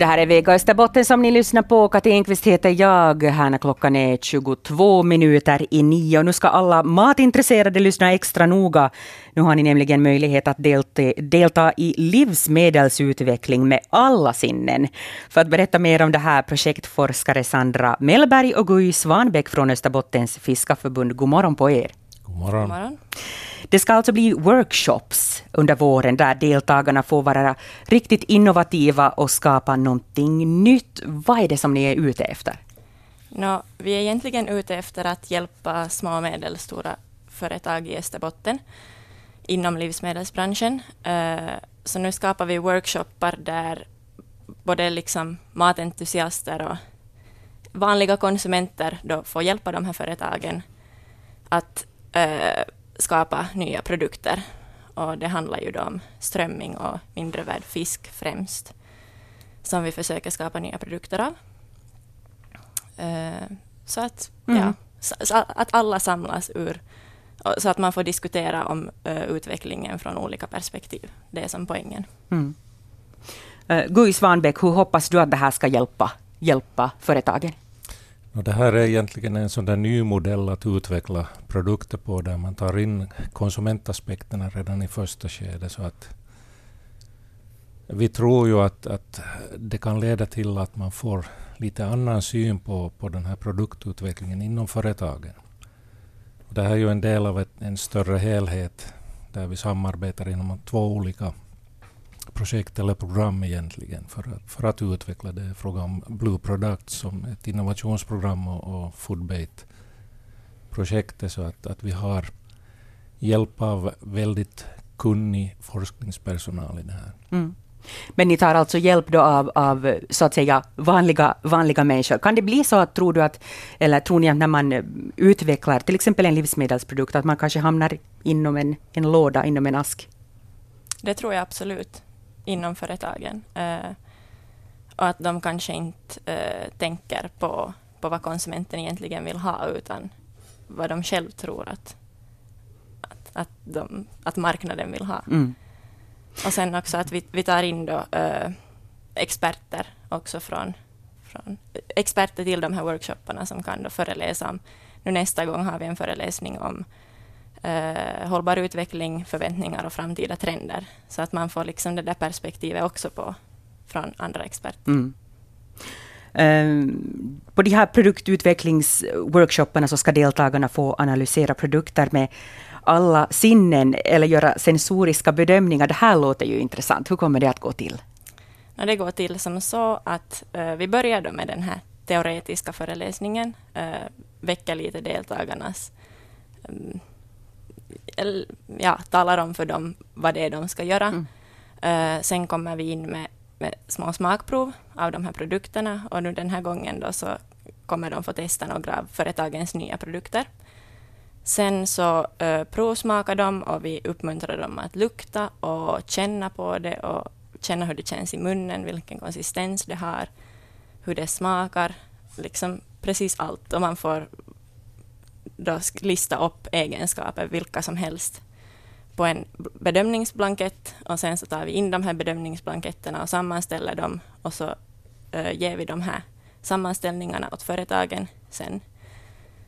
Det här är Vega Österbotten som ni lyssnar på. Kati Enqvist heter jag. Här när klockan är 22 minuter i nio. Nu ska alla matintresserade lyssna extra noga. Nu har ni nämligen möjlighet att delta, delta i livsmedelsutveckling med alla sinnen. För att berätta mer om det här projektforskare Sandra Mellberg och Guy Svanbäck från Österbottens fiskarförbund. God morgon på er. Morgon. God morgon. Det ska alltså bli workshops under våren där deltagarna får vara riktigt innovativa och skapa någonting nytt. Vad är det som ni är ute efter? No, vi är egentligen ute efter att hjälpa små och medelstora företag i Österbotten inom livsmedelsbranschen. Eh, så nu skapar vi workshoppar där både liksom matentusiaster och vanliga konsumenter då får hjälpa de här företagen att eh, skapa nya produkter. Och det handlar ju då om strömming och mindre värd fisk främst, som vi försöker skapa nya produkter av. Uh, så att, mm. ja, så, att alla samlas ur, så att man får diskutera om uh, utvecklingen från olika perspektiv. Det är som poängen. Mm. Uh, Guy Svanbäck, hur hoppas du att det här ska hjälpa, hjälpa företagen? Och det här är egentligen en sån där ny modell att utveckla produkter på där man tar in konsumentaspekterna redan i första skedet. Så att vi tror ju att, att det kan leda till att man får lite annan syn på, på den här produktutvecklingen inom företagen. Och det här är ju en del av ett, en större helhet där vi samarbetar inom två olika projekt eller program egentligen för att, för att utveckla det. Fråga om Blue Products som ett innovationsprogram och, och Foodbait-projektet så att, att vi har hjälp av väldigt kunnig forskningspersonal i det här. Mm. Men ni tar alltså hjälp då av, av så att säga vanliga, vanliga människor. Kan det bli så att, tror du att, eller tror ni att när man utvecklar till exempel en livsmedelsprodukt, att man kanske hamnar inom en, en låda, inom en ask? Det tror jag absolut inom företagen. Eh, och att de kanske inte eh, tänker på, på vad konsumenten egentligen vill ha, utan vad de själv tror att, att, att, de, att marknaden vill ha. Mm. Och sen också att vi, vi tar in då, eh, experter också från, från experter till de här workshopparna som kan då föreläsa om, nu nästa gång har vi en föreläsning om eh, hållbar utveckling, förväntningar och framtida trender. Så att man får liksom det där perspektivet också på, från andra experter. Mm. Um, på de här produktutvecklingsworkshopparna så ska deltagarna få analysera produkter med alla sinnen eller göra sensoriska bedömningar. Det här låter ju intressant. Hur kommer det att gå till? Ja, det går till som så att uh, vi börjar då med den här teoretiska föreläsningen, uh, väcker lite deltagarnas um, ja, talar om för dem vad det är de ska göra. Mm. Uh, sen kommer vi in med, med, små smakprov av de här produkterna och nu den här gången då så kommer de få testa några av företagens nya produkter. Sen så uh, provsmakar de och vi uppmuntrar dem att lukta och känna på det och känna hur det känns i munnen, vilken konsistens det har, hur det smakar, liksom precis allt. Och man får då lista upp egenskaper, vilka som helst, på en bedömningsblankett och sen så tar vi in de här bedömningsblanketterna och sammanställer dem och så uh, ger vi de här sammanställningarna åt företagen sen.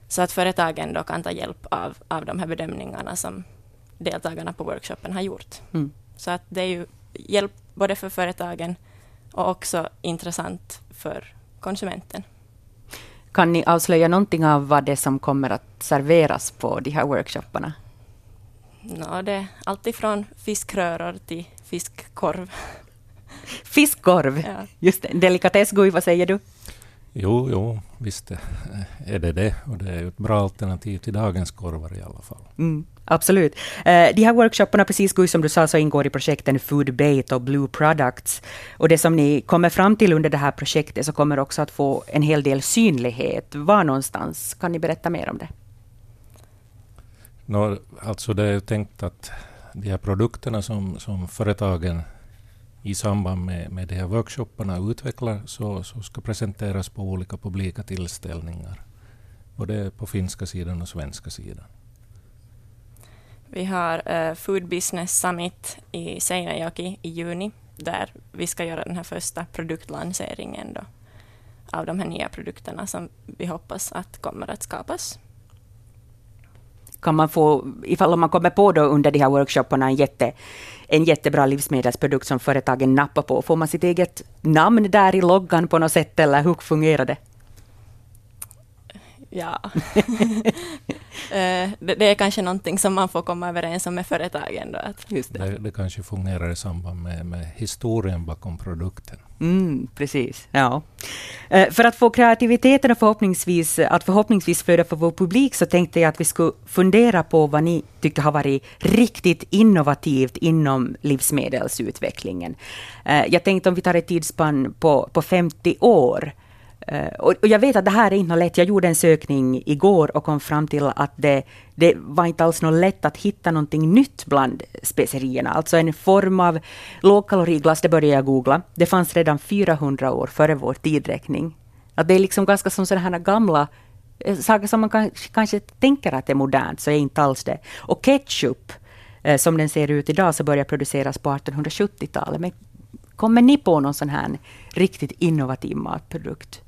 Så att företagen då kan ta hjälp av, av de här bedömningarna som deltagarna på workshopen har gjort. Mm. Så att det är ju hjälp både för företagen och också intressant för konsumenten. Kan ni avslöja någonting av vad det är som kommer att serveras på de här workshopparna? No, det är alltifrån fiskröror till fiskkorv. Fiskkorv, ja. just det. Delikatessgui, vad säger du? Jo, jo, visst är det det. Och det är ett bra alternativ till dagens korvar i alla fall. Mm. Absolut. Eh, de här workshopparna, precis som du sa, så ingår i projekten Food Bait och Blue Products. Och det som ni kommer fram till under det här projektet, så kommer också att få en hel del synlighet. Var någonstans? Kan ni berätta mer om det? No, alltså det är tänkt att de här produkterna som, som företagen i samband med, med de här workshopparna utvecklar, så, så ska presenteras på olika publika tillställningar. Både på finska sidan och svenska sidan. Vi har uh, Food Business Summit i Seinäjoki i juni, där vi ska göra den här första produktlanseringen då, av de här nya produkterna som vi hoppas att kommer att skapas. Kan man få, ifall man kommer på då under de här workshopparna en, jätte, en jättebra livsmedelsprodukt som företagen nappar på, får man sitt eget namn där i loggan på något sätt, eller hur fungerar det? Ja. Eh, det, det, är kanske någonting som man får komma överens om med företagen. Då, att Just det. Det, det kanske fungerar i samband med, med historien bakom produkten. Mm, precis. Ja. Eh, för att få kreativiteten och förhoppningsvis, att förhoppningsvis flöda för vår publik så tänkte jag att vi skulle fundera på vad ni tycker har varit riktigt innovativt inom livsmedelsutvecklingen. Eh, jag tänkte om vi tar ett tidsspann på, på 50 år Eh, och, jag vet att det här är inte lätt. Jag gjorde en sökning igår och kom fram till att det, det var inte alls något lätt att hitta någonting nytt bland specerierna. Alltså en form av lågkaloriglass, det började jag googla. Det fanns redan 400 år före vår tidräkning. Att det är liksom ganska som sådana här gamla eh, saker som man kanske, kanske tänker att det är modernt, så är inte alls det. Och ketchup, eh, som den ser ut idag, så började produceras på 1870-talet. Men kommer ni på någon sån här riktigt innovativ matprodukt?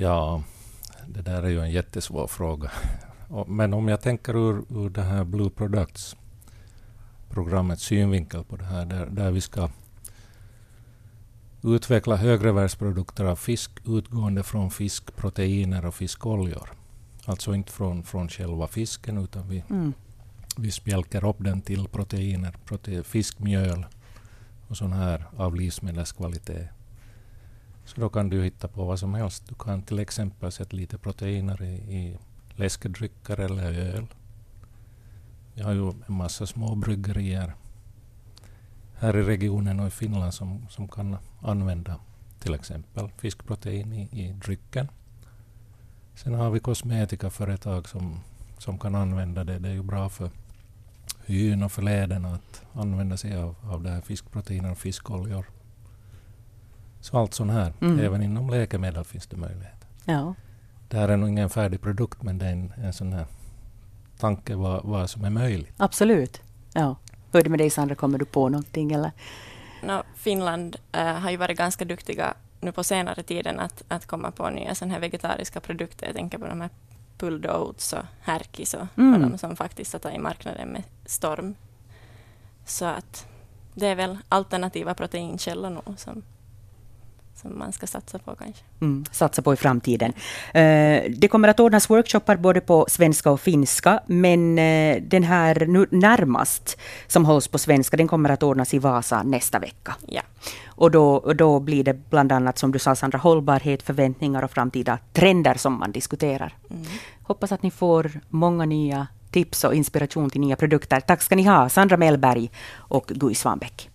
Ja, det där är ju en jättesvår fråga. Men om jag tänker ur, ur det här Blue Products programmets synvinkel på det här, där, där vi ska utveckla högrevärldsprodukter av fisk utgående från fiskproteiner och fiskoljor. Alltså inte från, från själva fisken utan vi, mm. vi spjälker upp den till proteiner, prote, fiskmjöl och sån här av livsmedelskvalitet. Så då kan du hitta på vad som helst. Du kan till exempel sätta lite proteiner i, i läskedrycker eller öl. Vi har ju en massa små bryggerier här i regionen och i Finland som, som kan använda till exempel fiskprotein i, i drycken. Sen har vi kosmetikaföretag som, som kan använda det. Det är ju bra för hyn och för lederna att använda sig av, av det här fiskproteiner och fiskoljor. Så allt sånt här. Mm. Även inom läkemedel finns det möjlighet. Ja. Det här är nog ingen färdig produkt men det är en, en sån här tanke vad, vad som är möjligt. Absolut. Ja. Hur är det med dig Sandra, kommer du på någonting? Eller? No, Finland äh, har ju varit ganska duktiga nu på senare tiden att, att komma på nya sån här vegetariska produkter. Jag tänker på de här pulled oats och härkis och, mm. de som faktiskt har tagit marknaden med storm. Så att det är väl alternativa proteinkällor nu som som man ska satsa på kanske. Mm, satsa på i framtiden. Uh, det kommer att ordnas workshoppar både på svenska och finska, men uh, den här nu närmast som hålls på svenska, den kommer att ordnas i Vasa nästa vecka. Ja. Och då, då blir det bland annat, som du sa Sandra, hållbarhet, förväntningar och framtida trender som man diskuterar. Mm. Hoppas att ni får många nya tips och inspiration till nya produkter. Tack ska ni ha, Sandra Mellberg och Guy Svanbäck.